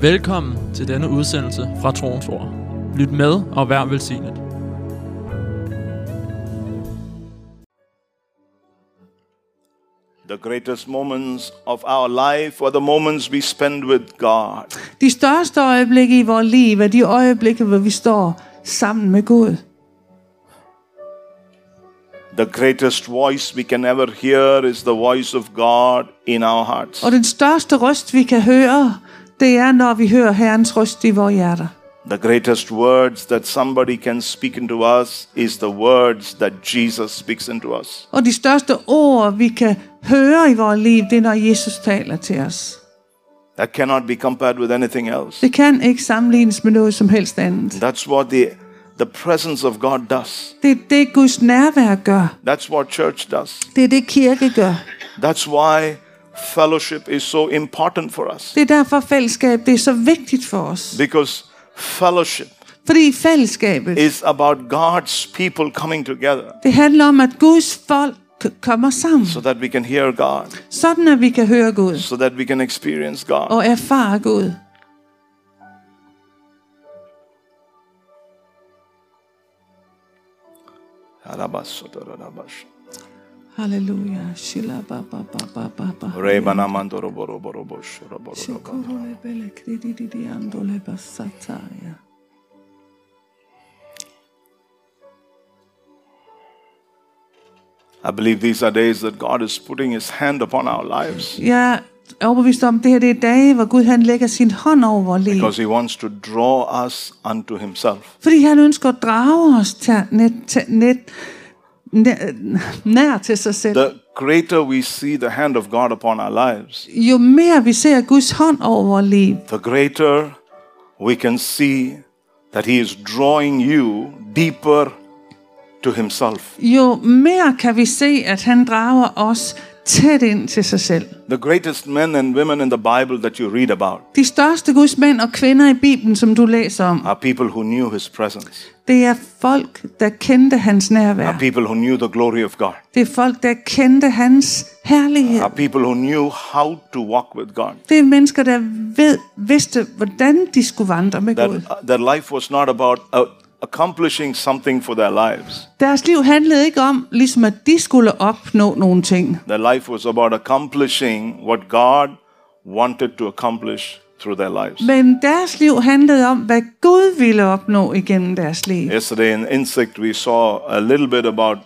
Velkommen til denne udsendelse fra Troens Ord. Lyt med og vær velsignet. The greatest moments of our life are the moments we spend with God. De største øjeblikke i vores liv er de øjeblikke, hvor vi står sammen med Gud. The greatest voice we can ever hear is the voice of God in our hearts. Og den største røst, vi kan høre, det er, når vi hører Herrens røst i vores hjerter. The greatest words that somebody can speak into us is the words that Jesus speaks into us. Og de største ord, vi kan høre i vores liv, det er, når Jesus taler til os. That cannot be compared with anything else. Det kan ikke sammenlignes med noget som helst andet. That's what the, the presence of God does. Det er det, Guds nærvær gør. That's what church does. Det er det, kirke gør. That's why fellowship is so important for us. Det er derfor fællesskab, det er så vigtigt for os. Because fellowship Fordi fællesskabet, is about God's people coming together det handler om, at Guds folk kommer sammen. so that we can hear God, Sådan at vi kan høre Gud so that we can experience God. og erfare Gud. Halleluja. Shila ba ba ba ba ba ba. Shikuru bele kridi di di ando andole basataya. I believe these are days that God is putting His hand upon our lives er overbevist om, det her det er dage, hvor Gud han lægger sin hånd over vores liv. because He wants to draw us unto Himself. Fordi han ønsker at drage os til, net, til, net, nær til sig selv. The greater we see the hand of God upon our lives, Jo mere vi ser Guds hånd over vores liv, the greater we can see that He is drawing you deeper to Himself. jo mere kan vi se, at han drager os tæt ind til sig selv. The greatest men and women in the Bible that you read about De største Guds mænd og kvinder i Bibelen, som du læser om, are people who knew His presence, det er folk, der kendte hans nærvær. are people who knew the glory of God, Det er folk, der kendte hans herlighed. are people who knew how to walk with God. Det er mennesker, der ved, vidste, hvordan de skulle vandre med That Gud. uh, their life was not about uh, accomplishing something for their lives. Deres liv handlede ikke om, ligesom at de skulle opnå nogle ting. Their life was about accomplishing what God wanted to accomplish through their lives. Men deres liv handlede om, hvad Gud ville opnå igennem deres liv. Yesterday in Insect, we saw a little bit about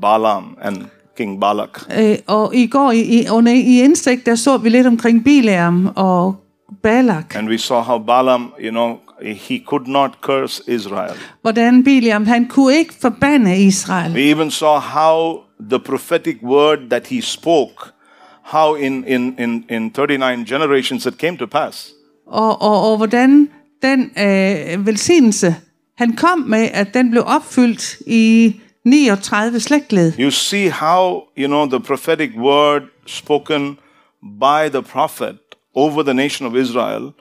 Balaam and King Balak. Øh, og i går i, i, under, i indsigt, der så vi lidt omkring Bileam og Balak. And we saw how Balaam, you know, he could not curse Israel. Hvordan Bileam, han kunne ikke forbande Israel. We even saw how the prophetic word that he spoke, how in, in, in, in 39 generations it came to pass. Og, og, og hvordan den øh, velsignelse, han kom med, at den blev opfyldt i 39 slægtled. You see how, you know, the prophetic word spoken by the prophet over the nation of Israel,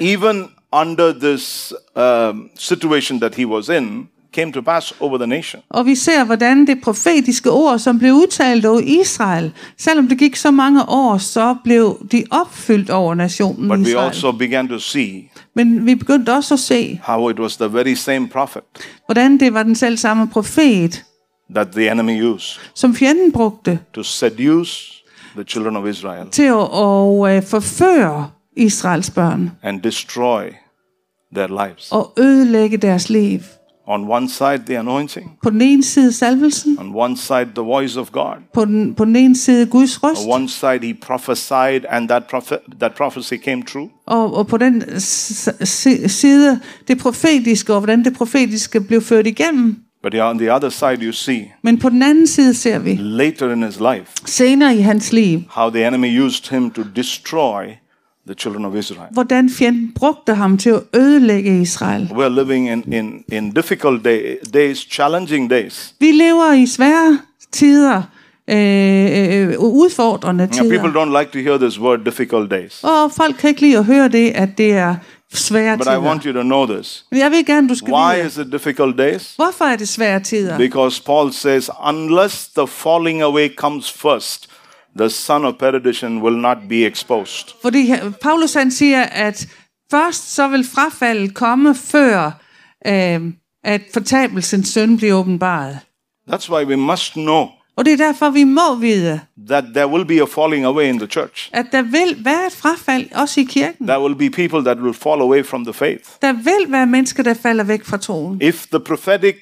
even under this um, situation that he was in, came to pass over the nation. Og vi ser, hvordan det profetiske ord, som blev udtalt over Israel, selvom det gik så mange år, så blev de opfyldt over nationen But we Israel. also began to see Men vi begyndte også at se, how it was the very same prophet hvordan det var den selv samme profet, that the enemy used som fjenden brugte to seduce the children of Israel til at, at, at forføre Israels børn and destroy their lives. og ødelægge deres liv. On one side, the anointing, På den ene side salvelsen, on one side, the voice of God. på den, på den ene side Guds røst, On one side, he prophesied, and that, prophet, that prophecy came true. og, og på den side det profetiske, og hvordan det profetiske blev ført igennem. But on the other side, you see Men på den anden side ser vi later in his life senere i hans liv, how the enemy used him to destroy the children of Israel. hvordan fjenden brugte ham til at ødelægge Israel. We're living in, in, in difficult day, days, challenging days. Vi lever i svære tider, øh, øh, udfordrende You know, people tider. don't like to hear this word difficult days. Og folk kan ikke lide at høre det, at det er svære But I want tider. you to know this. Men jeg vil gerne, du skal Why vide, is it difficult days? hvorfor er det svære tider? Because Paul says, unless the falling away comes first, the son of perdition will not be exposed. Fordi Paulus han siger, at først så vil frafaldet komme, før øh, at fortabelsens søn bliver åbenbaret. That's why we must know Og det er derfor, vi må vide, that there will be a falling away in the church. at der vil være et frafald, også i kirken. There will be people that will fall away from the faith. Der vil være mennesker, der falder væk fra troen. If the prophetic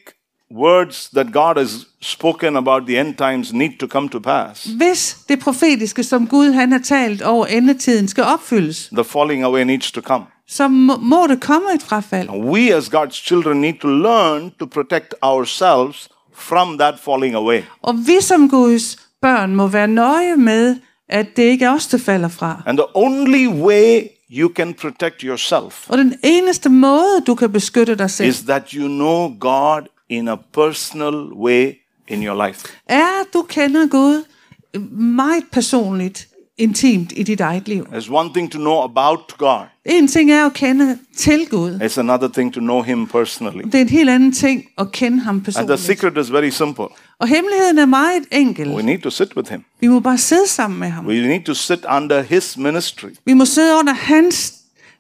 words that God has spoken about the end times need to come to pass, Hvis det profetiske, som Gud han har talt over endetiden, skal opfyldes, the falling away needs to come. så må, må det komme et frafald. We as God's children need to learn to protect ourselves from that falling away. Og vi som Guds børn må være nøje med, at det ikke er os, der falder fra. And the only way you can protect yourself Og den eneste måde, du kan beskytte dig selv, is that you know God in a personal way in your life. at du kender Gud meget personligt, intimt i dit eget liv. There's one thing to know about God, En ting er at kende til Gud. it's another thing to know Him personally. Det er en helt anden ting at kende ham And the personligt. secret is very simple. Og hemmeligheden er meget We enkel. need to sit with Him, Vi må bare sidde sammen med ham. we need to sit under His ministry. Vi må sidde under hans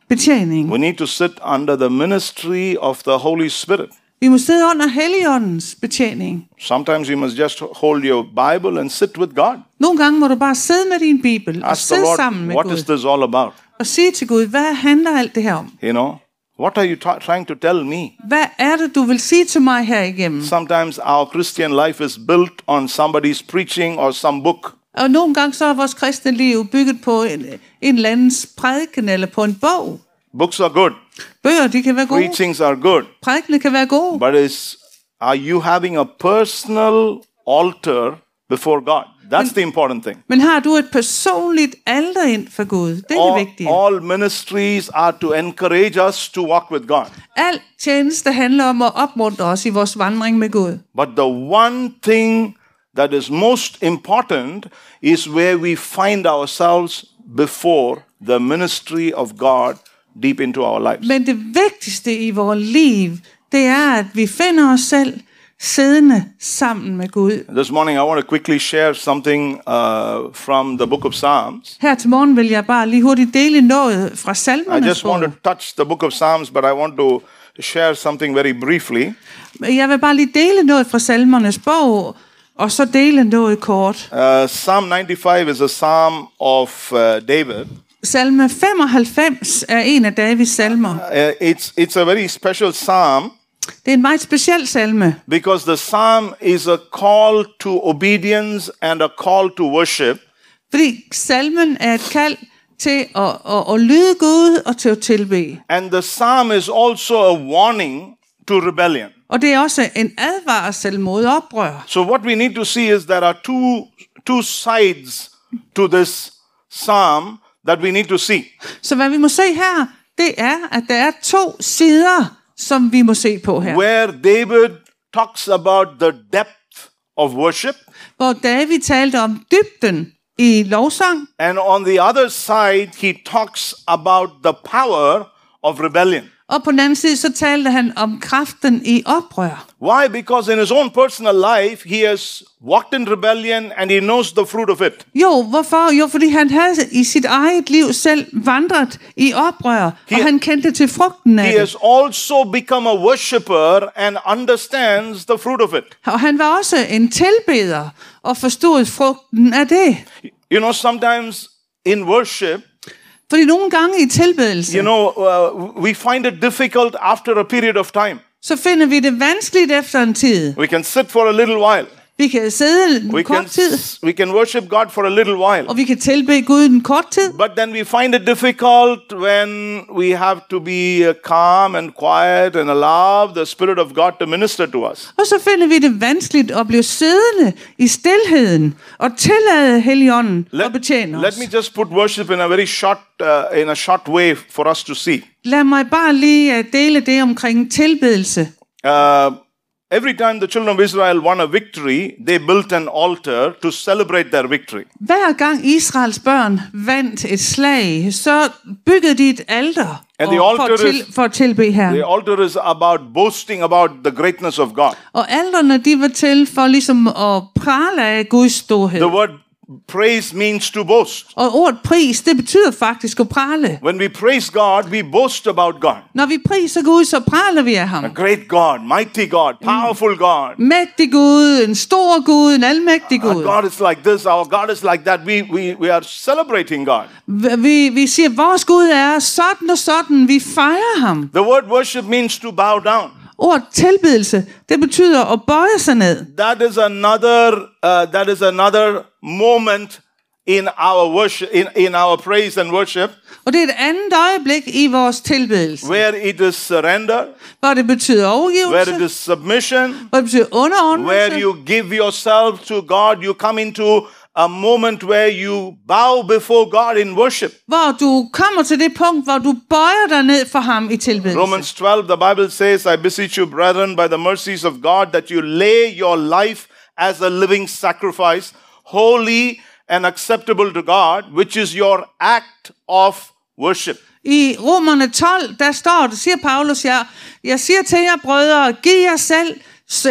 betjening. We need to sit under the ministry of the Holy Spirit. Vi må sidde under Helligåndens betjening. Sometimes you must just hold your Bible and sit with God. Nogle gange må du bare sidde med din bibel og Ask sidde Lord, sammen med what is Gud. this all about? Og sige til Gud, hvad handler alt det her om? You know, what are you t- trying to tell me? Hvad er det, du vil sige til mig her igennem? Sometimes our Christian life is built on somebody's preaching or some book. Og nogle gange så er vores kristne liv bygget på en, en eller andens prædiken eller på en bog. Books are good, Bøger, de kan være gode. preachings are good, Prædikene kan være gode. but is are you having a personal altar before God? That's the important thing. Men har du et personligt alter ind for Gud? Det er det All, vigtige. all ministries are to encourage us to walk with God. Al tjeneste handler om at opmuntre os i vores vandring med Gud. But the one thing that is most important is where we find ourselves before the ministry of God deep into our lives. Men det vigtigste i vores liv, det er, at vi finder os selv siddende sammen med Gud. This morning, I want to quickly share something uh, from the book of Psalms. Her til morgen vil jeg bare lige hurtigt dele noget fra I salmernes just want to touch the book of Psalms, but I want to share something very briefly. Jeg vil bare lige dele noget fra salmernes bog, og så dele noget kort. Uh, Psalm 95 is a psalm of uh, David. Salme 95 er en af Davids salmer. Uh, it's, it's a very special psalm Det er en meget speciel salme, because the psalm is a call to obedience and a call to worship. fordi salmen er et kald til at, at, at lyde Gud og til at tilbe. And the psalm is also a warning to rebellion. Og det er også en advarsel mod oprør. So what we need to see is there are two, two sides to this psalm that we need to see. Så hvad vi må se her, det er, at der er to sider, som vi må se på her. Where David talks about the depth of worship, Hvor David talte om dybden i lovsang, and on the other side, he talks about the power of rebellion. Og på den anden side, så talte han om kraften i oprør. Why? Because in his own personal life, he has walked in rebellion and he knows the fruit of it. Jo, hvorfor? Jo, fordi han havde i sit eget liv selv vandret i oprør, He- og han kendte til frugten af He det. has also become a worshiper and understands the fruit of it. Og han var også en tilbeder og forstod frugten af det. You know, sometimes in worship, Fordi nogle gange i tilbedelse, you know, uh, we find it difficult after a period of time. så finder vi det vanskeligt efter en tid. We can sit for a little while. Vi kan sidde en We can, kort tid, we can worship God for a little while. og vi kan tilbede Gud en kort tid. But then we find it difficult when we have to be uh, calm and quiet and allow the Spirit of God to minister to us. Og så finder vi det vanskeligt at blive siddende i stilheden og tillade Helligånden at betjene let os. me just put worship in a very short, uh, in a short way for us to see. Lad mig bare lige uh, dele det omkring tilbedelse. Uh, every time the children of Israel won a victory, they built an altar to celebrate their victory. Hver gang Israels børn vandt et slag, så byggede de et alter And the for, altar at til, for at tilbe her. The altar is about boasting about the greatness of God. Og alterne, de var til for ligesom at prale af Guds storhed. The word praise means to boast. Og ordet pris, det betyder faktisk at prale. When we praise God, we boast about God. Når vi priser Gud, så praler vi af ham. A great God, mighty God, powerful God. Mægtig Gud, en stor Gud, en almægtig Our Gud. God is like this, our God is like that. We, we, we are celebrating God. Vi, vi siger, vores Gud er sådan og sådan. Vi fejrer ham. The word worship means to bow down. Ordet tilbedelse, det betyder at bøje sig ned. That is another, uh, that is another moment in our worship, in, in our praise and worship, Og det er et andet øjeblik i vores tilbedelse, where it is surrender, hvor det betyder where it overgivelse, is submission, hvor det betyder where underordnelse, you give yourself to God. You come into a moment where you bow before God in worship. hvor du kommer til det punkt, hvor du bøjer dig ned for ham i tilbedelse. Romans 12, the Bible says, I beseech you, brethren, by the mercies of God, that you lay your life as a living sacrifice, holy and acceptable to God, which is your act of worship. I Romerne 12, der står, det siger Paulus, jeg, jeg siger til jer, brødre, giv jer selv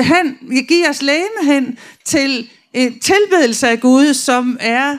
hen, giv jeres læme hen til en tilbedelse af Gud, som er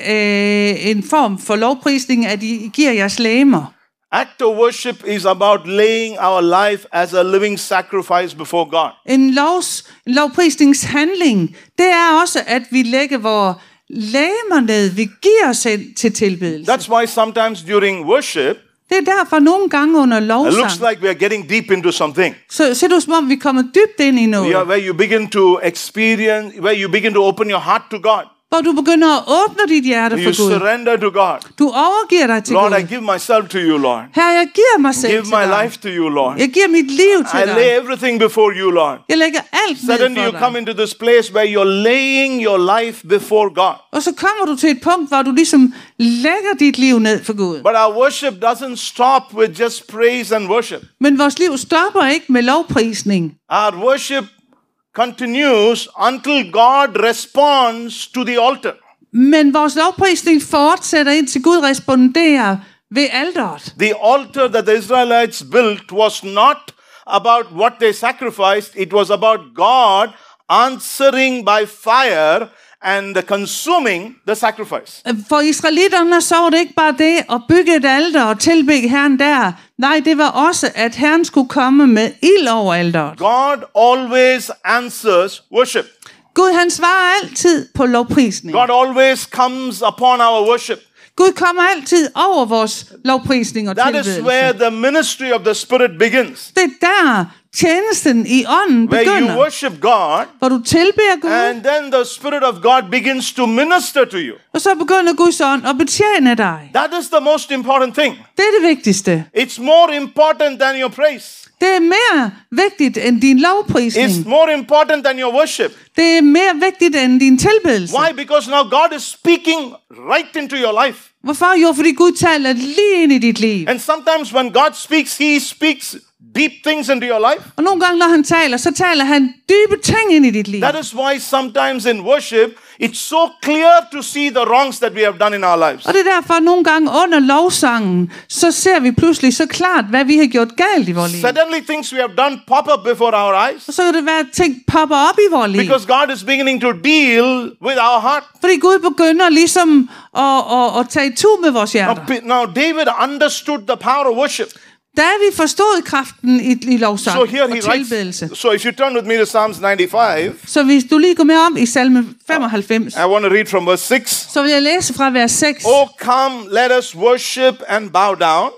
øh, en form for lovprisning, at I giver jeres læmer. Act of worship is about laying our life as a living sacrifice before God. En, lovs, en lovprisningshandling, det er også, at vi lægger vores læmer ned, vi giver os hen til tilbedelse. That's why sometimes during worship, Det er derfor nogle gange under it looks lovsang, like we are getting deep into something. så ser du som om, vi kommer dybt ind i noget. Are, where you begin to experience, where you begin to open your heart to God. Hvor du begynder at åbne dit hjerte You for Gud. surrender to God. Du overgiver dig til Lord, I Gud. give myself to you, Lord. Her, jeg giver mig selv Give til my dig. life to you, Lord. Jeg giver mit liv til I lay dig. everything before you, Lord. Jeg lægger alt ned Suddenly you for come dig. into this place where you're laying your life before God. Og så kommer du til et punkt, hvor du ligesom lægger dit liv ned for Gud. But our worship doesn't stop with just praise and worship. Men vores liv stopper ikke med lovprisning. Our worship continues until God responds to the altar. Men vores lovprisning fortsætter indtil Gud responderer ved alderet. The altar that the Israelites built was not about what they sacrificed, it was about God answering by fire and consuming the sacrifice. For israelitterne så var det ikke bare det at bygge et alter og tilbede Herren der. Nej, det var også, at Herren skulle komme med ild over alderet. God always answers worship. Gud han svarer altid på lovprisning. God always comes upon our worship. Gud kommer altid over vores lovprisning og That is where the ministry of the Spirit begins. Det er der tjenesten i ånden Where you begynder. worship God, Hvor du tilbeder Gud, and then the Spirit of God begins to minister to you. og så begynder Guds ånd at betjene dig. That is the most important thing. Det er det vigtigste. It's more important than your praise. Det er mere vigtigt end din lovprisning. It's more important than your worship. Det er mere vigtigt end din tilbedelse. Why? Because now God is speaking right into your life. Hvorfor? Jo, fordi Gud taler lige ind i dit liv. And sometimes when God speaks, He speaks deep things into your life. Og nogle gange, når han taler, så taler han dybe ting ind i dit liv. That is why sometimes in worship, it's so clear to see the wrongs that we have done in our lives. Og det er derfor, at nogle gange under lovsangen, så ser vi pludselig så klart, hvad vi har gjort galt i vores liv. Suddenly, things we have done pop up before our eyes Og så kan det være, at ting popper op i vores liv. because God is beginning to deal with our heart. Fordi Gud begynder ligesom at, at, at tage tu med vores Now, hjerter. P- now, David understood the power of worship. Da vi forstod kraften i, i lovsang So here og he tilbedelse. writes. So if you turn with me to Psalms 95, Så hvis du lige går med om i salme 95, I want to read from verse 6. så vil jeg læse fra vers 6. Oh, come, let us worship and bow down.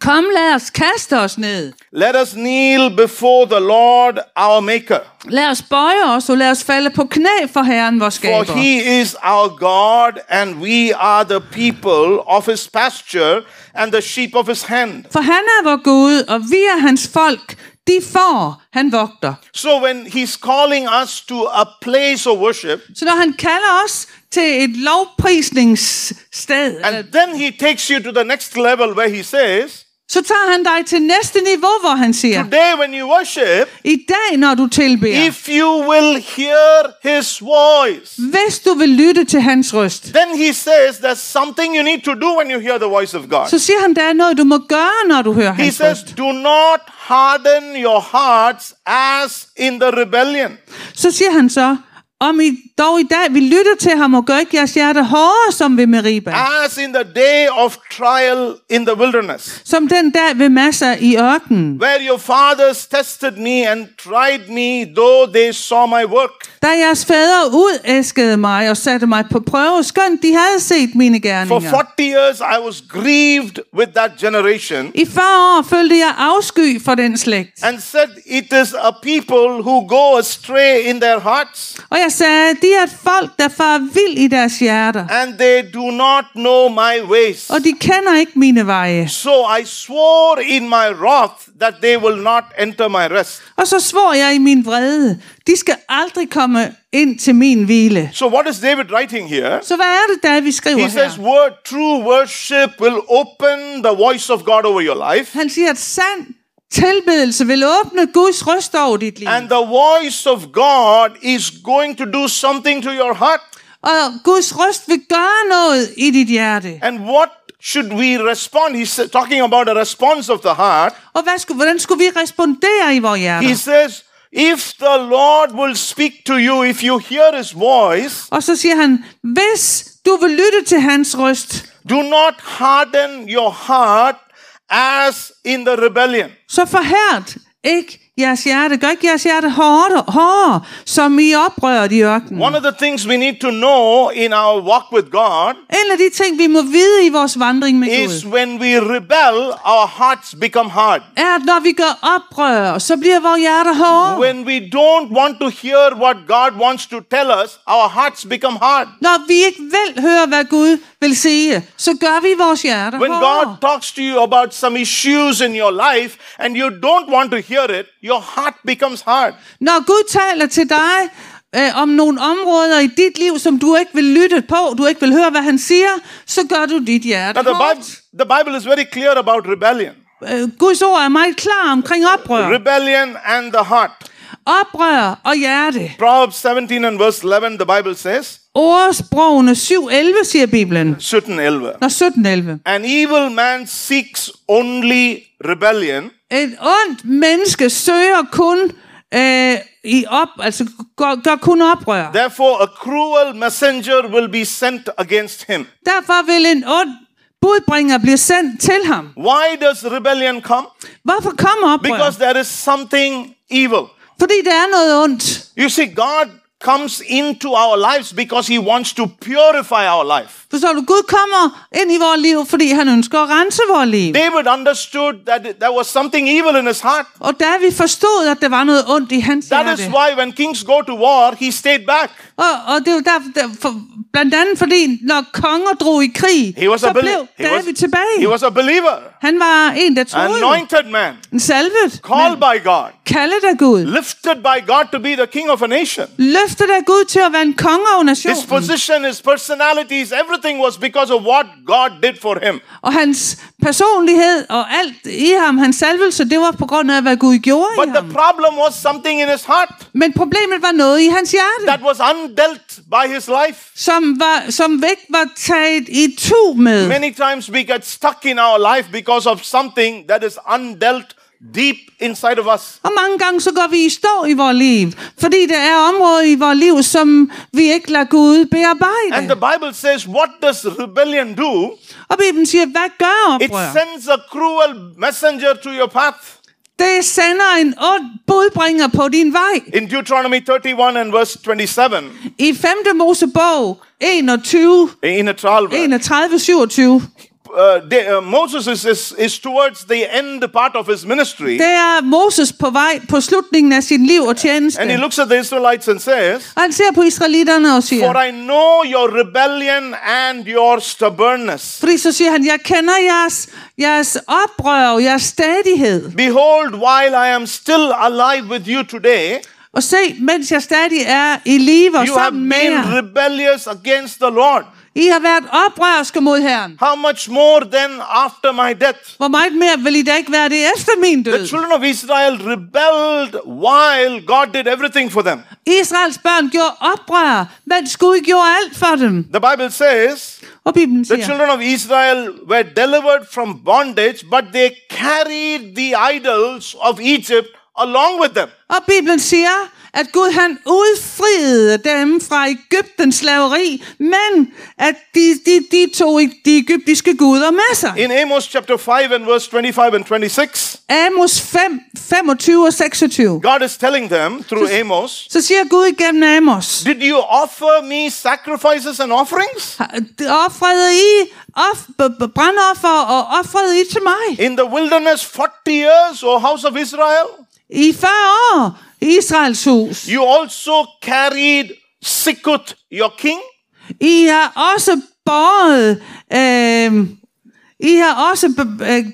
Kom, lad os kaste os ned. Let us kneel before the Lord our Maker. Lad os bøje os, og lad os falde på knæ for Herren, vores For skaber. he is our God, and we are the people of his pasture and the sheep of his hand. For han er vor Gud, og vi er hans folk. De får, han vogter. So when he's calling us to a place of worship, Så når han kalder os til et lovprisningssted, and then he takes you to the next level where he says, så tager han dig til næste niveau, hvor han siger, Today when you worship, i dag, når du tilbeder, if you will hear his voice, hvis du vil lytte til hans røst, then he says there's something you need to do when you hear the voice of God. så siger han, der er noget, du må gøre, når du hører He hans says, røst. Do not harden your hearts as in the rebellion. Så siger han så, om I dog i dag vil lytte til ham og gør ikke jeres hjerte hårdere som ved Meriba. as in the day of trial in the wilderness, Som den dag ved masser i ørkenen. where your fathers tested me and tried me, though they saw my work. Da jeres fader udæskede mig og satte mig på prøve, skønt de havde set mine For gerninger. 40 years I was grieved with that generation I 40 år følte jeg afsky for den slægt. and said, It is a people who go astray in their hearts, Og jeg sagde, de er et folk, der farer vild i deres hjerter. and they do not know my ways. Og de kender ikke mine veje. So I swore in my wrath that they will not enter my rest. Og så svor jeg i min vrede, de skal aldrig komme ind til min hvile. So what is David writing here? Så hvad er det, vi skriver He says, her? word, true worship will open the voice of God over your life. Han siger, at sand tilbedelse vil åbne Guds røst over dit liv. And the voice of God is going to do something to your heart. Og Guds røst vil gøre noget i dit hjerte. And what should we respond? He's talking about a response of the heart. Og hvad skulle, hvordan skulle vi respondere i vores hjerter? He says, if the Lord will speak to you, if you hear his voice, Og så siger han, hvis du vil lytte til hans røst, do not harden your heart as in the rebellion. så forhærd ikke jeres hjerte. Gør ikke jeres hjerte hårdere, hårdere som I oprører i ørkenen. One of the things we need to know in our walk with God En af de ting, vi må vide i vores vandring med is Gud, when we rebel, our hearts become hard. er, at når vi gør oprør, så bliver vores hjerter hårde. When we don't want to hear what God wants to tell us, our hearts become hard. Når vi ikke vil høre, hvad Gud vil sige, så gør vi vores hjerter When hårde. God talks to you about some issues in your life and you don't want to hear it, your heart becomes hard. Når Gud taler til dig øh, om nogle områder i dit liv, som du ikke vil lytte på, du ikke vil høre, hvad han siger, så gør du dit hjerte Now, the hårdt. Bible, the Bible is very clear about rebellion. Øh, Guds ord er meget klar omkring oprør. Rebellion and the heart. Oprør og hjerte. Proverbs 17 and verse 11, the Bible says, Ordsprogene 7.11, siger Bibelen. 17:11. Nå, 17.11. An evil man seeks only rebellion, Et ondt menneske søger kun øh, i op, altså gør, gør kun oprør. therefore a cruel messenger will be sent against him. Derfor vil en ond budbringer blive sendt til ham. Why does rebellion come? Hvorfor kommer oprør? Because there is something evil. Fordi der er noget ondt. You see, God comes into our lives because He wants to purify our life. Forstår du? Gud kommer ind i vores liv, fordi han ønsker at rense vores liv. David understood that there was something evil in his heart. Og da vi forstod, at der var noget ondt i hans That is hjerte. why when kings go to war, he stayed back. Og, og det er jo derfor, der, for, blandt andet fordi, når konger drog i krig, He was så a, blev belie- he David was, tilbage. he was a believer, Han var en, der troede. anointed man, En salvet. called by God, kaldet af Gud. lifted by God to be the king of a nation. Løftet af Gud til at være en konge His nationen. position, his personalities, everything was because of what God did for him. Og hans personlighed og alt i ham, hans salvelse, det var på grund af, hvad Gud gjorde But i the ham. problem was something in his heart Men problemet var noget i hans hjerte, that was undealt by his life. som, var, som ikke var taget i tu med. Many times we get stuck in our life because of something that is undealt deep inside of us. Og mange gange så går vi i stå i vores liv, fordi der er områder i vores liv, som vi ikke lader Gud And the. Bible says, what does rebellion do? Og Bibelen siger, hvad gør It oprør? sends a cruel messenger to your path. Det sender en ond budbringer på din vej. In Deuteronomy 31 and verse 27, I 5. Mosebog 21, in a trial, 31, 27, uh, the, uh, Moses is, is, is towards the end part of his ministry. det er Moses på vej på slutningen af sit liv og tjeneste. And he looks at the Israelites and says, Og han ser på israelitterne og For siger, I know your rebellion and your stubbornness. fordi så siger han, jeg kender jeres, jeres oprør og jeres stadighed. Behold, while I am still alive with you today, Og se, mens jeg stadig er i live og you have sammen med been jer. rebellious against the Lord. I har været oprørske mod Herren. How much more then after my death? Hvor meget mere vil I da ikke være det efter min The død? children of Israel rebelled while God did everything for them. Israels børn gjorde oprør, mens Gud gjorde alt for dem. The Bible says Og Bibelen the siger, children of Israel were delivered from bondage, but they carried the idols of Egypt along with them. og Bibelen siger, at Gud han udfriede dem fra Ægyptens slaveri, men at de, de, de tog de egyptiske guder med sig. In Amos chapter 5 and verse 25 and 26, Amos 5, 25 og 26. God is telling them through Amos, Så siger Gud igennem Amos, Did you offer me sacrifices and offerings? offrede I off, brandoffer og offrede I til mig. In the wilderness 40 years, O house of Israel? I 40 år Israels hus. You also carried Sikut, your king? I har også båret, øh, I har også øh,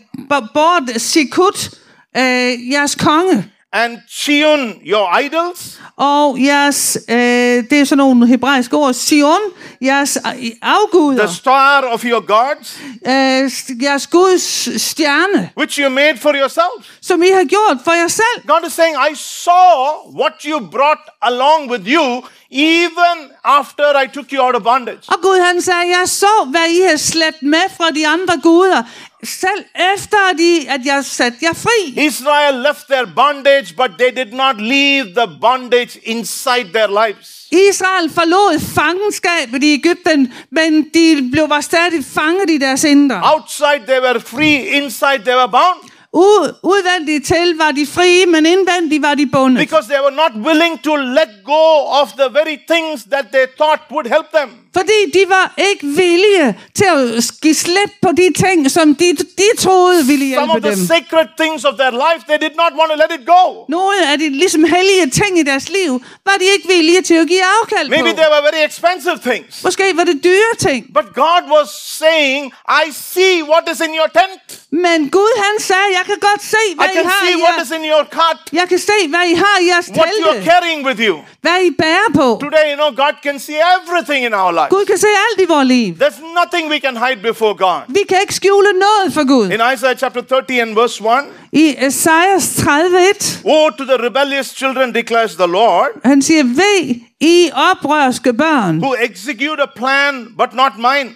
båret Sikut, øh, jeres konge, And Chion, your idols? og jeres, øh, det er sådan nogle hebraiske ord, Sion, jeres øh, afguder, The star of your gods, øh, jeres Guds stjerne, which you made for yourself. som I har gjort for jer selv. God is saying, I saw what you brought along with you even after I took you out of bondage. Og Gud han sagde, jeg så, hvad I har slæbt med fra de andre guder, selv efter de, at jeg satte jer fri. Israel left their bondage, but they did not leave the bondage inside their lives. Israel forlod fangenskabet i Ægypten, men de blev var stadig fanget i deres indre. Outside they were free, inside they were bound. Ud, udvendigt til var de frie, men indvendigt var de bundet. Because they were not willing to let go of the very things that they thought would help them. Fordi de var ikke villige til at give slip på de ting, som de, de troede ville Some of hjælpe the dem. sacred things of their life, they did not want to let it go. Nogle af de ligesom hellige ting i deres liv, var de ikke villige til at give afkald Maybe på. they were very expensive things. Måske var det dyre ting. But God was saying, I see what is in your tent. Men Gud han sagde, jeg kan godt se, hvad I I can see what is in your cart, Jeg kan se, hvad I har i jeres what you are telte. carrying with you. Hvad I bærer på. Today, you know, God can see everything in our life. Gud kan se alt i vores liv. There's nothing we can hide before God. Vi kan ikke skjule noget for Gud. In Isaiah chapter 30 and verse 1, I Esajas 30.1, Woe to the rebellious children, declares the Lord, han siger, ved I oprørske børn, who execute a plan but not mine,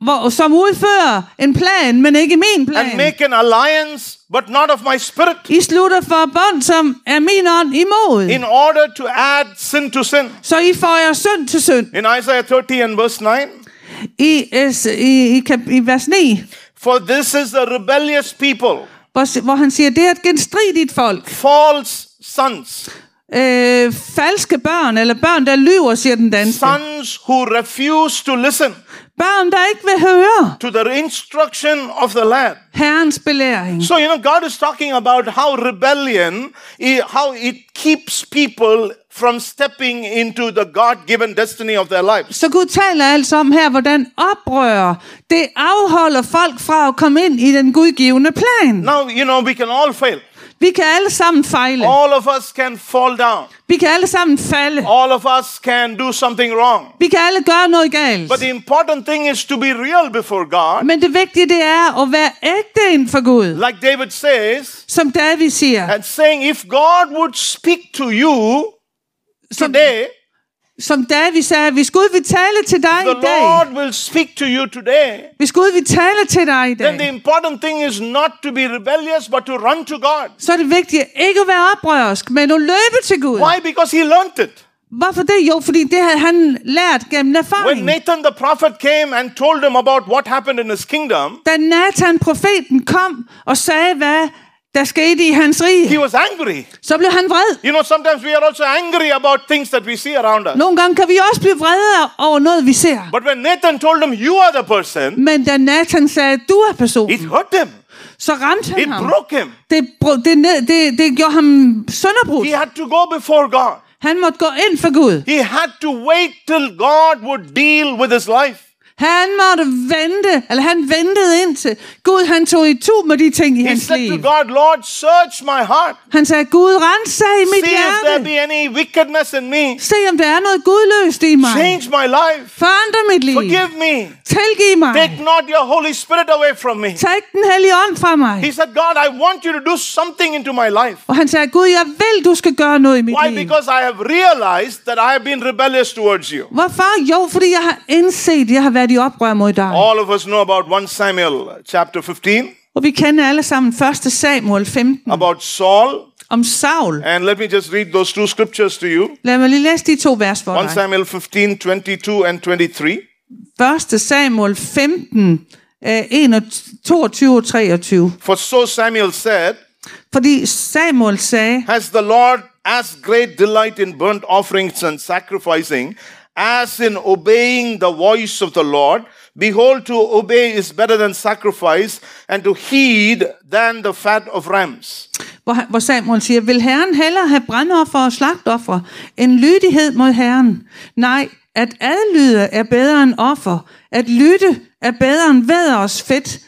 hvor, som udfører en plan, men ikke min and plan. make an alliance but not of my spirit, I slutter forbund, som er min ånd imod. in order to add sin to sin. Så I får jer synd til synd. In Isaiah 30 and verse 9, I, es- i, i, kap- i vers 9, For this is the rebellious people, hvor, hvor han siger, det er et genstridigt folk. false sons, Øh, falske børn, eller børn, der lyver, siger den danske. sons who refuse to listen Børn, der ikke vil høre to the instruction of the lad. Herrens belæring. So, you know, God is talking about how rebellion, how it keeps people from stepping into the God given destiny of their lives. Så Gud taler altså om her, hvordan oprør, det afholder folk fra at komme ind i den gudgivende plan. Now, you know, we can all fail. Vi kan alle sammen fejle. All of us can fall down. Vi kan alle sammen falde. All of us can do something wrong. Vi kan alle gøre noget galt. But the important thing is to be real before God. Men det vigtige, det er at være ægte inden for Gud. Like David says, Som David siger. and saying, if God would speak to you today, som David sagde, hvis Gud vil tale til dig the i dag. Lord will speak to you today. Hvis Gud vil tale til dig i Then the dag. important thing is not to be rebellious, but to run to God. Så er det vigtigt ikke at være oprørsk, men at løbe til Gud. Why? Because he learned it. Hvorfor det? Jo, fordi det havde han lært gennem When erfaring. Nathan the prophet came and told him about what happened in his kingdom, Da Nathan profeten kom og sagde, hvad der skete i hans he rige, was angry. så blev han vred. You know, sometimes we are also angry about things that we see around us. Nogle gange kan vi også blive vrede over noget, vi ser. But when Nathan told him, You are the person, Men da Nathan sagde, du er it personen, hurt him. så ramte han It ham. broke him. Det, det, ned- det, det gjorde ham sønderbrudt. He had to go before God. Han måtte gå ind for Gud. He had to wait till God would deal with his life. Han måtte vente, eller han ventede indtil Gud han tog i tu med de ting i He hans liv. to God, Lord, search my heart. Han sagde, Gud rensag i mit See if there hjerte. be any wickedness in me. Se om der er noget gudløst i mig. Change my life. Forandre mit liv. Forgive me. Tilgiv mig. Take not your Holy Spirit away from me. Tag ikke den hellige ånd fra mig. He said, God, I want you to do something into my life. Og han sagde, Gud, jeg vil, du skal gøre noget i mit Why? liv. Because I have realized that I have been rebellious towards you. Hvorfor? Jo, fordi jeg har indset, jeg har været i oprør mod dig. All of us know about 1 Samuel chapter 15, Og vi kender alle sammen 1. Samuel 15 about Saul om Saul. And let me just read those two scriptures to you. Lad mig lige læse de to vers for 1 dig. Samuel 15, 22 and 23. 1. Samuel 15, øh, 21, 22 og 23. For so Samuel said, Fordi Samuel sagde, Has the Lord as great delight in burnt offerings and sacrificing as in obeying the voice of the Lord? Behold, to obey is better than sacrifice, and to heed than the fat of rams. hvor, hvor Samuel siger, vil Herren hellere have brandoffer og slagtoffer end lydighed mod Herren? Nej, at adlyde er bedre end offer. At lytte er bedre end væders fedt.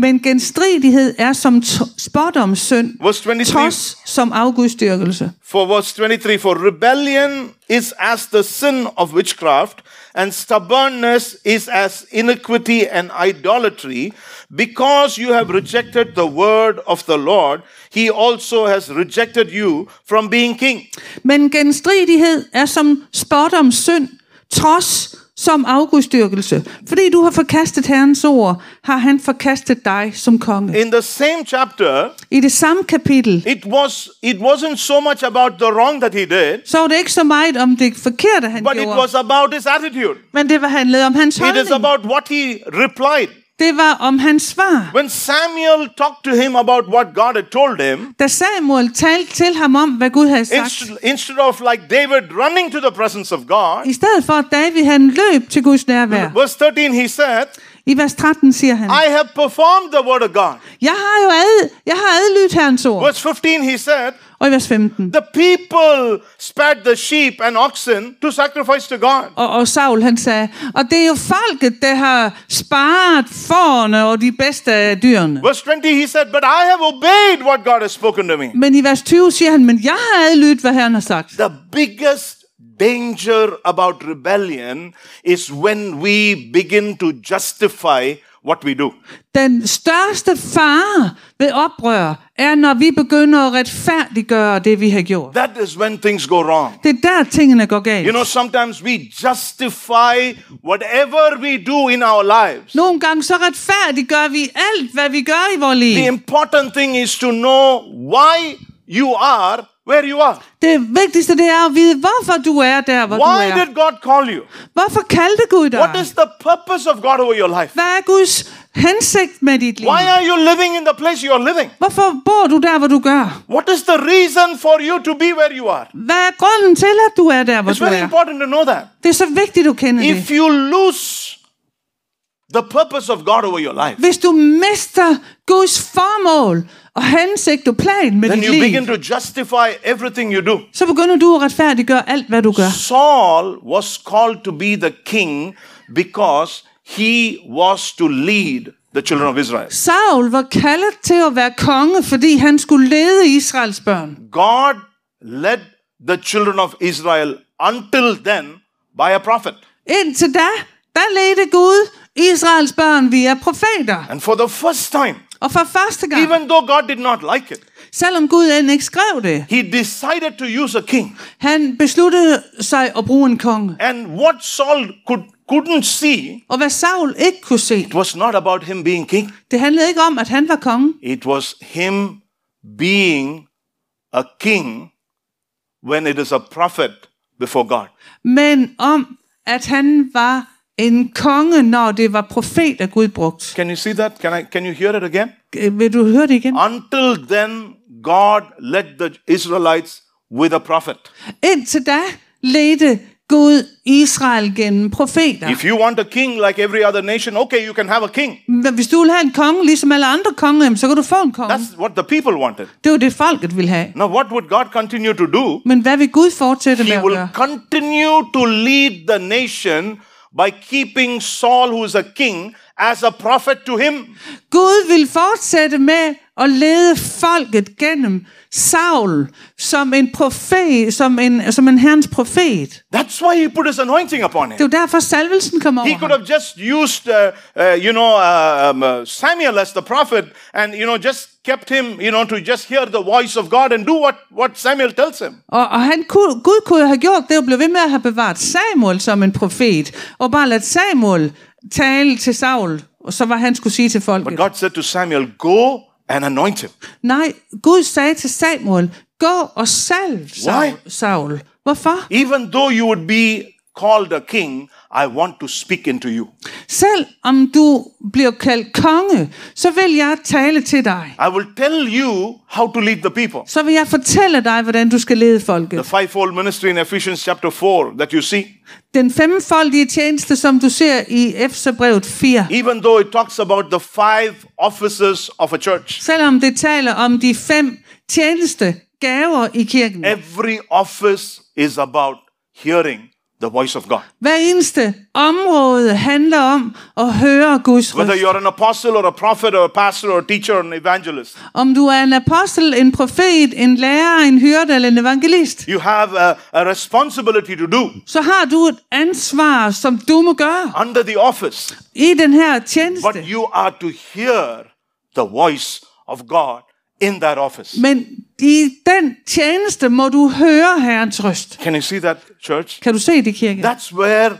Men genstridighed er som spådomssynd. Verse 23. Trods som afgudstyrkelse. For verse 23, for rebellion is as the sin of witchcraft, and stubbornness is as iniquity and idolatry. Because you have rejected the word of the Lord, he also has rejected you from being king. Men genstridighed er som spådoms synd, trods som afgudstyrkelse. Fordi du har forkastet Herrens ord, har han forkastet dig som konge. In the same chapter, I det samme kapitel, it was it wasn't so much about the wrong that he did, så var det ikke så meget om det forkerte, han but it gjorde, was about his attitude. men det var handlet om hans It is holdning. about what he replied. Det var om hans svar. When Samuel talked to him about what God had told him, Da Samuel talte til ham om, hvad Gud havde sagt, instead, of like David running to the presence of God, i stedet for at David han løb til Guds nærvær, verse 13 he said, i vers 13 siger han, I have performed the word of God. jeg har jo ad, jeg har adlydt Herrens ord. Verse 15 he said, Og i vers 15, the people spared the sheep and oxen to sacrifice to God. og, og Saul han sagde, og det er jo folket, der har sparet forne og de bedste af dyrene. Verse 20 he said, but I have obeyed what God has spoken to me. Men i vers 20 siger han, men jeg har adlydt, hvad Herren har sagt. The biggest danger about rebellion is when we begin to justify what we do. Den største fare ved oprør er, når vi begynder at retfærdiggøre det, vi har gjort. That is when things go wrong. Det er der, tingene går galt. You know, sometimes we justify whatever we do in our lives. Nogle gange så retfærdiggør vi alt, hvad vi gør i vores liv. The important thing is to know why you are where you are. Det vigtigste det er at vide, hvorfor du er der, hvor Why du er. did God call you? Hvorfor kaldte Gud dig? What is the purpose of God over your life? Hvad er Guds hensigt med dit liv? Why are you living in the place you are living? Hvorfor bor du der, hvor du gør? What is the reason for you to be where you are? Hvad er grunden til, at du er der, hvor It's du very er? important to know that. Det er så vigtigt, du kender If det. you lose the purpose of God over your life, Hvis du mister Guds formål og hensigt og plan med then dit you liv, begin to justify everything you do. så begynder du at retfærdiggøre alt, hvad du gør. Saul was called to be the king because he was to lead the children of Israel. Saul var kaldet til at være konge, fordi han skulle lede Israels børn. God led the children of Israel until then by a prophet. Indtil da, der ledte Gud Israels børn via profeter. And for the first time, Og for første gang, even though God did not like it, selvom Gud end ikke skrev det, he decided to use a king. han besluttede sig at bruge en konge. And what Saul could, couldn't see, Og hvad Saul ikke kunne se, it was not about him being king. det handlede ikke om, at han var konge. It was him being a king when it is a prophet before God. men om, at han var en konge, når det var profet, at Gud brugt. Can you see that? Can I can you hear it again? Vil du høre det igen? Until then, God led the Israelites with a prophet. Indtil da ledte Gud Israel gennem profeter. If you want a king like every other nation, okay, you can have a king. Men hvis du vil have en konge, ligesom alle andre konger, så kan du få en konge. That's what the people wanted. Det var det, folket ville have. Now, what would God continue to do? Men hvad vil Gud fortsætte med He at will gøre? continue to lead the nation by keeping Saul, who is a king, as a prophet to him. Gud vil fortsætte med at lede folket gennem Saul som en profet, som en, som en herrens profet. That's why he put his anointing upon him. Det jo derfor, salvelsen kom over He could have just used, uh, uh, you know, uh, um, uh, Samuel as the prophet, and you know, just kept him, you know, to just hear the voice of God and do what what Samuel tells him. Og, og han kunne, Gud kunne have gjort det, og blev ved med at have bevaret Samuel som en profet, og bare ladet Samuel tale til Saul, og så var han skulle sige til But folket. God said to Samuel, "Go and anoint him." Nej, Gud sagde til Samuel, gå og salv Why? Saul. Saul. Hvorfor? Even though you would be called a king, I want to speak into you. Selv om du bliver kaldt konge, så vil jeg tale til dig. I will tell you how to lead the people. Så vil jeg fortælle dig, hvordan du skal lede folket. The fivefold ministry in Ephesians chapter 4 that you see, Den femfoldige tjeneste, som du ser i Efterbrevet 4. even though it talks about the five offices of a church, Selvom det taler om de fem tjeneste gaver i kirken. every office is about hearing the voice of God. Hver eneste område handler om at høre Guds Whether røst. you're an apostle or a prophet or a pastor or a teacher or an evangelist, Om du er en apostel, en profet, en lærer, en hyrde eller en evangelist, you have a, a responsibility to do så har du et ansvar, som du må gøre under the office. i den her But tjeneste. you are to hear the voice of God in that office. Men i den tjeneste må du høre Herrens røst. Can you see that, church? Kan du se det, kirke? That's where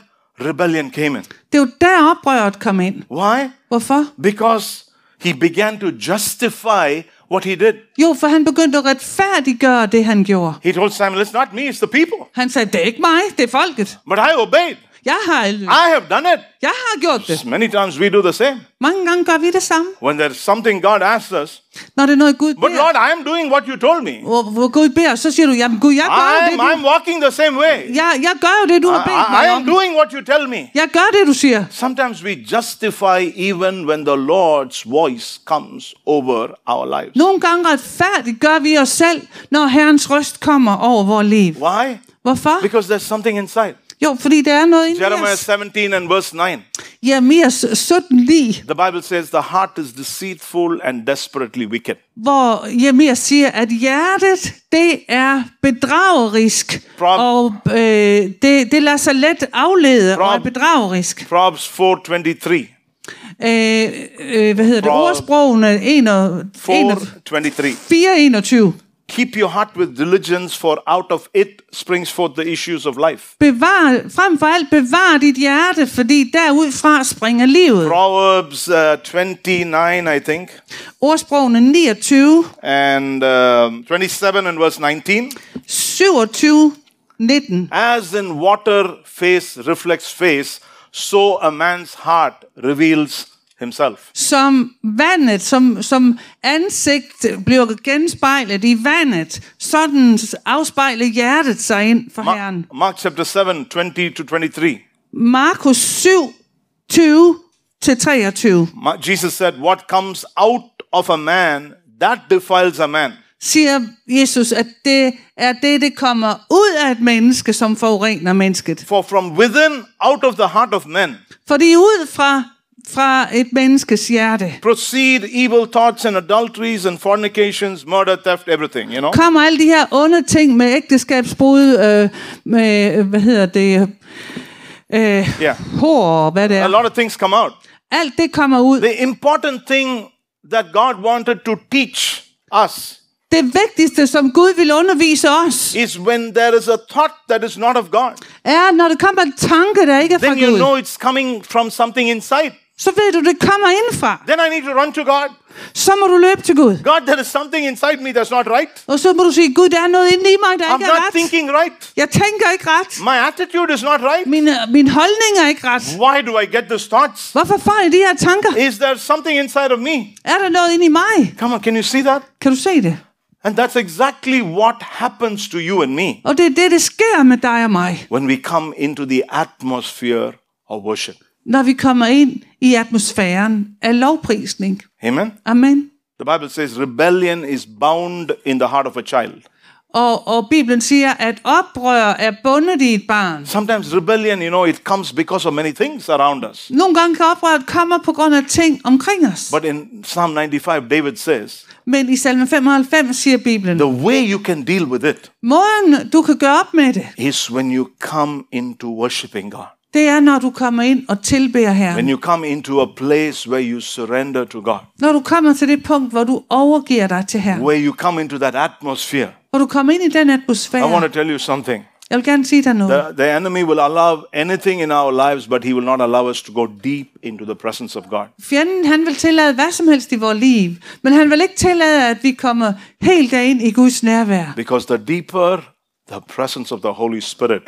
rebellion came in. Det er jo der oprøret kom ind. Why? Hvorfor? Because he began to justify what he did. Jo, for han begyndte at retfærdiggøre det, han gjorde. He told Samuel, It's not me, it's the people. Han sagde, det er ikke mig, det er folket. But I obeyed. Jeg har, I have done it. jeg har gjort det. Many times we do the same. Mange gange gør vi det samme. When there's something God asks us, Når det er noget, Gud but Lord, I am doing what you told me. hvor, hvor Gud beder, så siger du, jamen Gud, jeg gør jo I'm, det, du, I'm walking the same way. jeg, jeg gør jo det, du har I, bedt I mig am om. doing what you tell me. Jeg gør det, du siger. Sometimes we justify even when the Lord's voice comes over our lives. Nogle gange retfærdiggør vi os selv, når Herrens røst kommer over vores liv. Why? Hvorfor? Because there's something inside. Jo, fordi der er noget inde Jeremiah os. 17 and verse 9. Jeremias 17 lige, The Bible says the heart is deceitful and desperately wicked. hvor Jeremias siger, at hjertet, det er bedragerisk, Prob- og øh, det, det lader sig let aflede og er Prob- bedragerisk. Proverbs 4:23. Øh, øh, hvad hedder det? Prob- Ordsprogene 21, 4:23. 421. Keep your heart with diligence, for out of it springs forth the issues of life. Bevar, frem for alt bevar dit hjerte, fordi derudfra springer livet. Proverbs uh, 29, I think, Ordsprogene 29, and um 27 and verse 19. 27, 19. As in water face reflects face, so a man's heart reveals himself. Som vandet, som, som ansigt bliver genspejlet i vandet, sådan afspejler hjertet sig ind for Ma- Herren. Mark chapter 7, 20 to 23. Markus 7, 20 til 23 Ma- Jesus said, What comes out of a man, that defiles a man. siger Jesus, at det er det, det kommer ud af et menneske, som forurener mennesket. For from within, out of the heart of men, Fordi ud fra, fra et menneskes hjerte proceed evil thoughts and adulteries and fornications, murder, theft, everything, you know. kommer alle de her onde ting med ægteskabsbrud, øh, med, øh, hvad hedder det, øh, Yeah. hår og hvad det A er. lot of things come out. Alt det kommer ud. The important thing that God wanted to teach us Det vigtigste, som Gud vil undervise os, is when there is a thought that is not of God, er, når der kommer en tanke, der ikke er fra then you know it's coming from something inside. Så ved du, det kommer indfra. Then I need to run to God. Så må du løbe til Gud. God, there is something inside me that's not right. Og så må du sige, Gud, der er noget inde i mig, der I'm ikke er not ret. thinking right. Jeg tænker ikke ret. My attitude is not right. Min, min holdning er ikke ret. Why do I get these thoughts? Hvorfor får jeg de her tanker? Is there something inside of me? Er der noget inde i mig? Come on, can you see that? Kan du se det? And that's exactly what happens to you and me Og det er det, det sker med dig og mig, when we come into the atmosphere of worship. Når vi kommer ind i atmosfæren af lovprisning. Amen. Amen. The Bible says rebellion is bound in the heart of a child. Og, og Bibelen siger, at oprør er bundet i et barn. Sometimes rebellion, you know, it comes because of many things around us. Nogle gange kan oprøret komme på grund af ting omkring os. But in Psalm 95, David says, Men i salme 95 siger Bibelen, the way you can deal with it måden du kan gøre op med det, is when you come into worshiping God. Det er, når du kommer ind og tilbeder Herren. When you come into a place where you surrender to God, Når du kommer til det punkt, hvor du overgiver dig til Herren. where you come into that atmosphere. Hvor du kommer ind i den I want to atmosfære. tell you something. Jeg vil gerne sige dig noget. The, the enemy will allow anything in our lives, but he will not allow us to go deep into the presence of God. Fjenden, han vil tillade hvad som helst i vores liv, men han vil ikke tillade, at vi kommer helt derind i Guds nærvær. Because the deeper the presence of the Holy Spirit,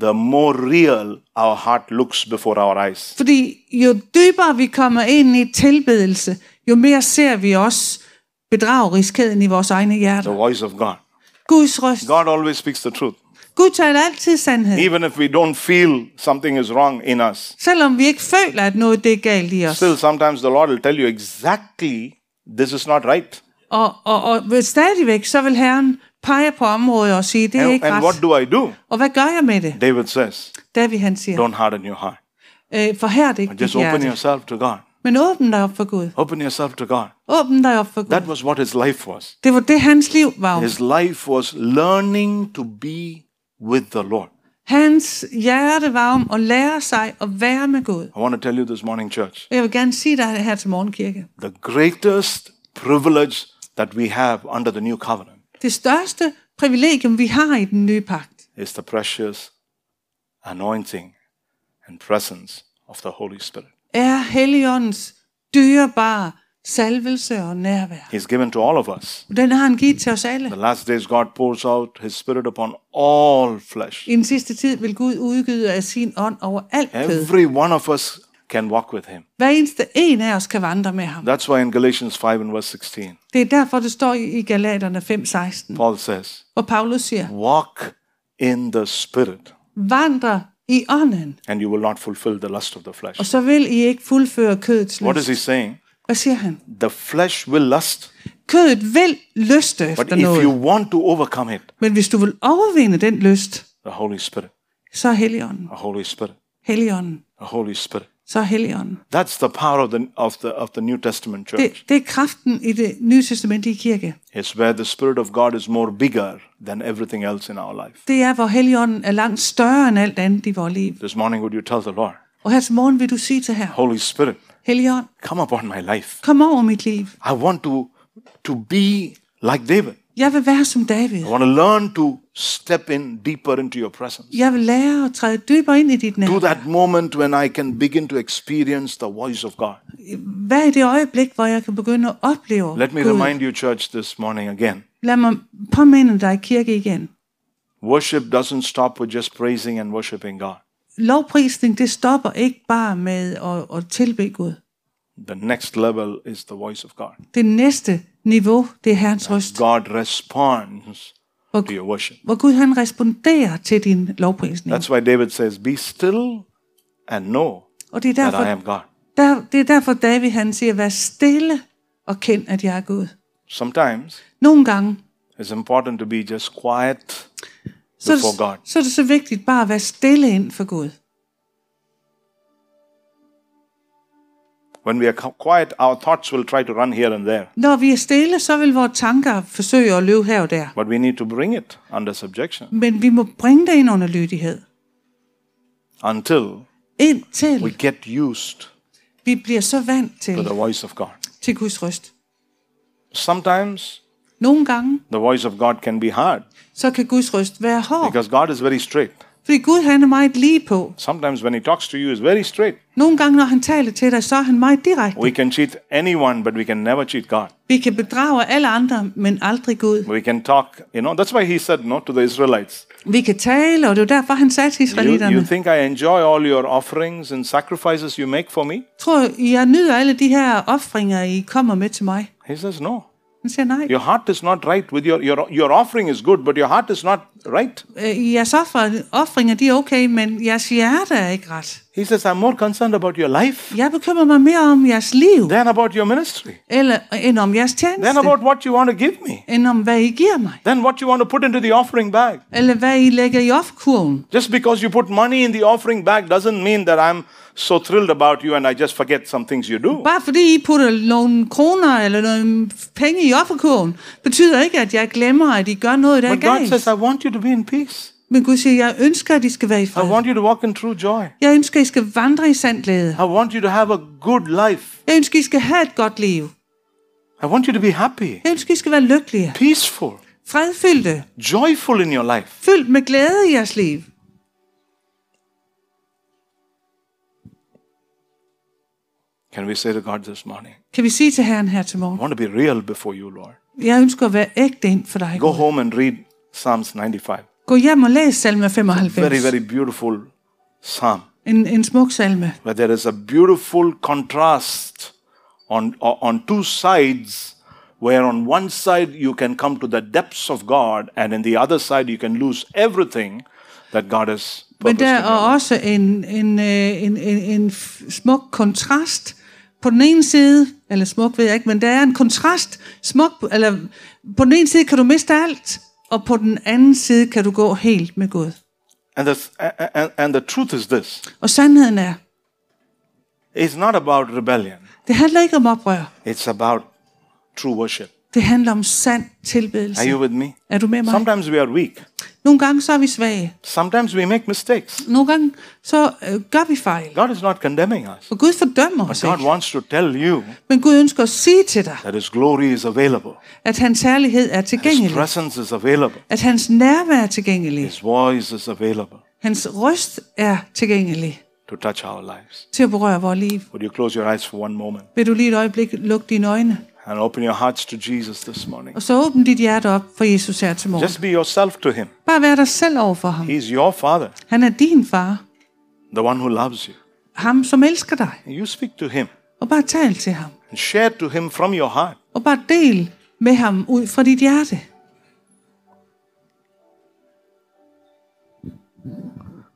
the more real our heart looks before our eyes. Fordi jo dybere vi kommer ind i tilbedelse, jo mere ser vi også bedrageriskheden i vores egne The hjerter. voice of God. Guds røst. God always speaks the truth. Gud taler altid sandhed. Even if we don't feel something is wrong in us, Selvom vi ikke føler, at noget det er galt i os. still sometimes the Lord will tell you exactly this is not right. Og, og, og stadigvæk, så vil Herren pege på området og sige, det er And, ikke and what ret. do I do? Og hvad gør jeg med det? David says, David han siger, don't harden your heart. øh, for her er det ikke just open hjerte. yourself to God. Men åbn dig op for Gud. Open yourself to God. Åbn dig op for Gud. That was what his life was. Det var det, hans liv var. His life was learning to be with the Lord. Hans hjerte var om at lære sig at være med Gud. I want to tell you this morning, church, jeg vil gerne sige dig her til morgenkirke. the greatest privilege that we have under the new covenant Det største privilegium, vi har i den nye pagt, is the precious anointing and presence of the Holy Spirit. er Helligåndens dyrebare salvelse og nærvær. He's given to all of us. Den har han givet til os alle. The last days, God pours out His Spirit upon all flesh. I den sidste tid vil Gud udgyde af sin ånd over alt kød. Every one of us can walk with Him. Hver eneste en af os kan vandre med ham. That's why in Galatians 5 and verse 16, Det er derfor, det står i Galaterne 5:16, Paul says, hvor Paulus siger, Walk in the Spirit, vandre i ånden, and you will not fulfill the lust of the flesh. og så vil I ikke fuldføre kødets What is lyst. he saying? Hvad siger han? The flesh will lust, Kødet vil lyste but efter if you noget, want to overcome it, men hvis du vil overvinde den lyst, the Holy Spirit, så er Helligånden. the Holy Spirit, Helligånden. the Holy Spirit. Så er Helligånden. That's the power of the of the of the New Testament church. Det, det er kraften i det nye testamentlige kirke. It's where the Spirit of God is more bigger than everything else in our life. Det er, hvor Helligånden er langt større end alt andet i vores liv. This morning, would you tell the Lord, Og her til morgen vil du sige til her, Holy Spirit, Helligånd, come upon my life. kom over mit liv. I want to to be like David. Jeg vil være som David. I want to learn to step in deeper into your presence. Jeg vil lære at træde dybere ind i dit To nær. that moment when I can begin to experience the voice of God. Hvad er det øjeblik, hvor jeg kan begynde at opleve Let me Gud? remind you, church, this morning again. Lad mig påminde dig kirke igen. Worship doesn't stop with just praising and worshiping God. Lovprisning, det stopper ikke bare med at, at tilbe Gud. The next level is the voice of God. Det næste niveau, det er Herrens røst. God responds Hvor, to your worship. hvor Gud han responderer til din lovprisning. That's why David says, Be still and know Og det er that I derfor, am God. der, det er derfor David han siger, vær stille og kend, at jeg er Gud. Sometimes Nogle gange, it's important to be just quiet så before God. så er det så vigtigt bare at være stille ind for Gud. When we are quiet, our thoughts will try to run here and there. Når vi er stille, så vil vores tanker forsøge at løbe her og der. But we need to bring it under subjection Men vi må bringe det ind under lydighed. until Indtil we get used vi bliver så vant to til, the voice of God. til Guds røst. Sometimes Nogle gange, the voice of God can be hard så kan Guds røst være hård. because God is very straight. Fordi Gud han er meget lige på. Sometimes when He talks to you, is very straight. Nogle gange, når han taler til dig, så er han meget direkte. We can cheat anyone, but we can never cheat God. Vi kan bedrage alle andre, men aldrig Gud. We can talk, you know, that's why He said no to the Israelites. Vi kan tale, og det er derfor, han sagde til You, you israelitterne. think I enjoy all your offerings and sacrifices you make for me? Tror I, jeg nyder alle de her offringer, I kommer med til mig? He says no. Han siger nej. Your heart is not right with your, your, your offering is good, but your heart is not right. Øh, Jeres offer, offringer, de er okay, men jeres hjerte er ikke ret. He says, I'm more concerned about your life Jeg bekymrer mig mere om jeres liv, than about your ministry, eller, end om jeres than about what you want to give me, end om hvad I giver mig, than what you want to put into the offering bag. eller hvad I lægger i offerkurven. Just because you put money in the offering bag doesn't mean that I'm so thrilled about you and I just forget some things you do. Bare fordi I putter nogle kroner eller nogle penge i offerkurven, betyder ikke, at jeg glemmer, at I gør noget, der er But God galt. says, I want you to be in peace. Men Gud siger, jeg ønsker, at I skal være i I fred. want you to walk in true joy. Jeg ønsker, at I skal vandre i sand glæde. I want you to have a good life. Jeg ønsker, at I skal have et godt liv. I want you to be happy, Jeg ønsker, at I skal være lykkelige, peaceful, fredfyldte, joyful in your life. fyldt med glæde i jeres liv. Can we say to God this morning, Kan vi sige til Herren her til I want to be real before you, Lord. jeg ønsker at være ægte ind for dig. Go Gud. home and read Psalms 95. Gå hjem og læs salme Very, 95. very very beautiful psalm. En, en smuk salme, Where there is a beautiful contrast on, on two sides, where on one side you can come to the depths of God, and in the other side you can lose everything that God has men der in er også en, en, øh, en, en, en smuk kontrast. På den ene side, eller smuk ved jeg ikke, men der er en kontrast. Smuk, eller på den ene side kan du miste alt, og på den anden side kan du gå helt med Gud. And the, and, and the truth is this Og sandheden er, it's not about rebellion, det handler ikke om oprør. it's about true worship. Det handler om sand Are tilbedelse. you with me? Er du med mig? Sometimes we are weak, Nogle gange så er vi svage. sometimes we make mistakes. Nogle gange så øh, gør vi fejl. God is not condemning us. Og Gud fordømmer os God ikke. wants to tell you Men Gud ønsker at sige til dig, that His glory is available, at hans herlighed er His tilgængelig. presence is available, At hans nærvær er tilgængelig. His voice is available Hans røst er tilgængelig to touch our lives. til at berøre vores liv. Would you close your eyes for one moment Vil du lige et øjeblik lukke dine øjne, and open your hearts to Jesus this morning? og så åbne dit hjerte op for Jesus her til morgen. Just be yourself to Him. Bare vær dig selv over for ham. He's your Father, Han er din far. the one who loves you. Ham, som elsker dig. You speak to Him Og bare tal til ham. and share to Him from your heart. Og bare del med ham ud fra dit hjerte.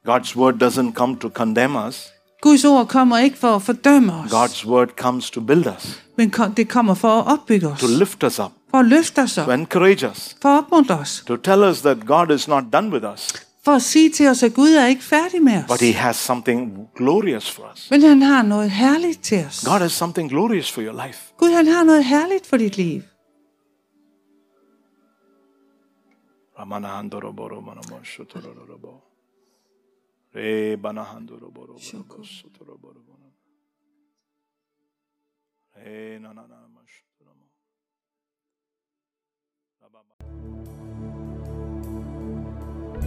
God's word doesn't come to condemn us, Guds ord kommer ikke for at fordømme os, God's word comes to build us, men det kommer for at opbygge os. to lift us up, For at løfte os to encourage us, For at opmuntre os. to tell us that God is not done with us, For at sige til os, at Gud er ikke færdig med os. but. He has something glorious for us. Men han har noget herligt til os. God has something glorious for your life. Gud han har noget herligt for dit liv. Ramanahandoroborobonomo shutororobo. Rebanahandoroborobo shutoroborobono. Renananama shutoromo.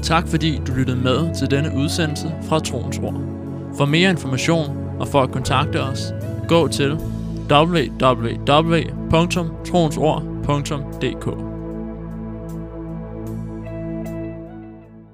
Tak fordi du lyttede med til denne udsendelse fra Troens Ord. For mere information og for at kontakte os, gå til www.troensord.dk